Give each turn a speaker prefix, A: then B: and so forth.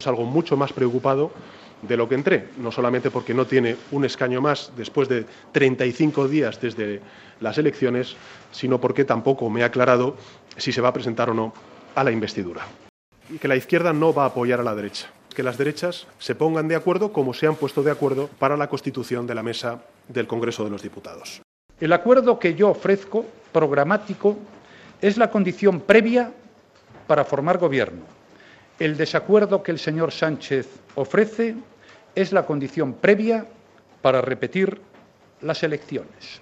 A: Es algo mucho más preocupado de lo que entré, no solamente porque no tiene un escaño más después de 35 días desde las elecciones, sino porque tampoco me ha aclarado si se va a presentar o no a la investidura. Y que la izquierda no va a apoyar a la derecha, que las derechas se pongan de acuerdo como se han puesto de acuerdo para la constitución de la mesa del Congreso de los Diputados.
B: El acuerdo que yo ofrezco, programático, es la condición previa para formar gobierno. El desacuerdo que el señor Sánchez ofrece es la condición previa para repetir las elecciones.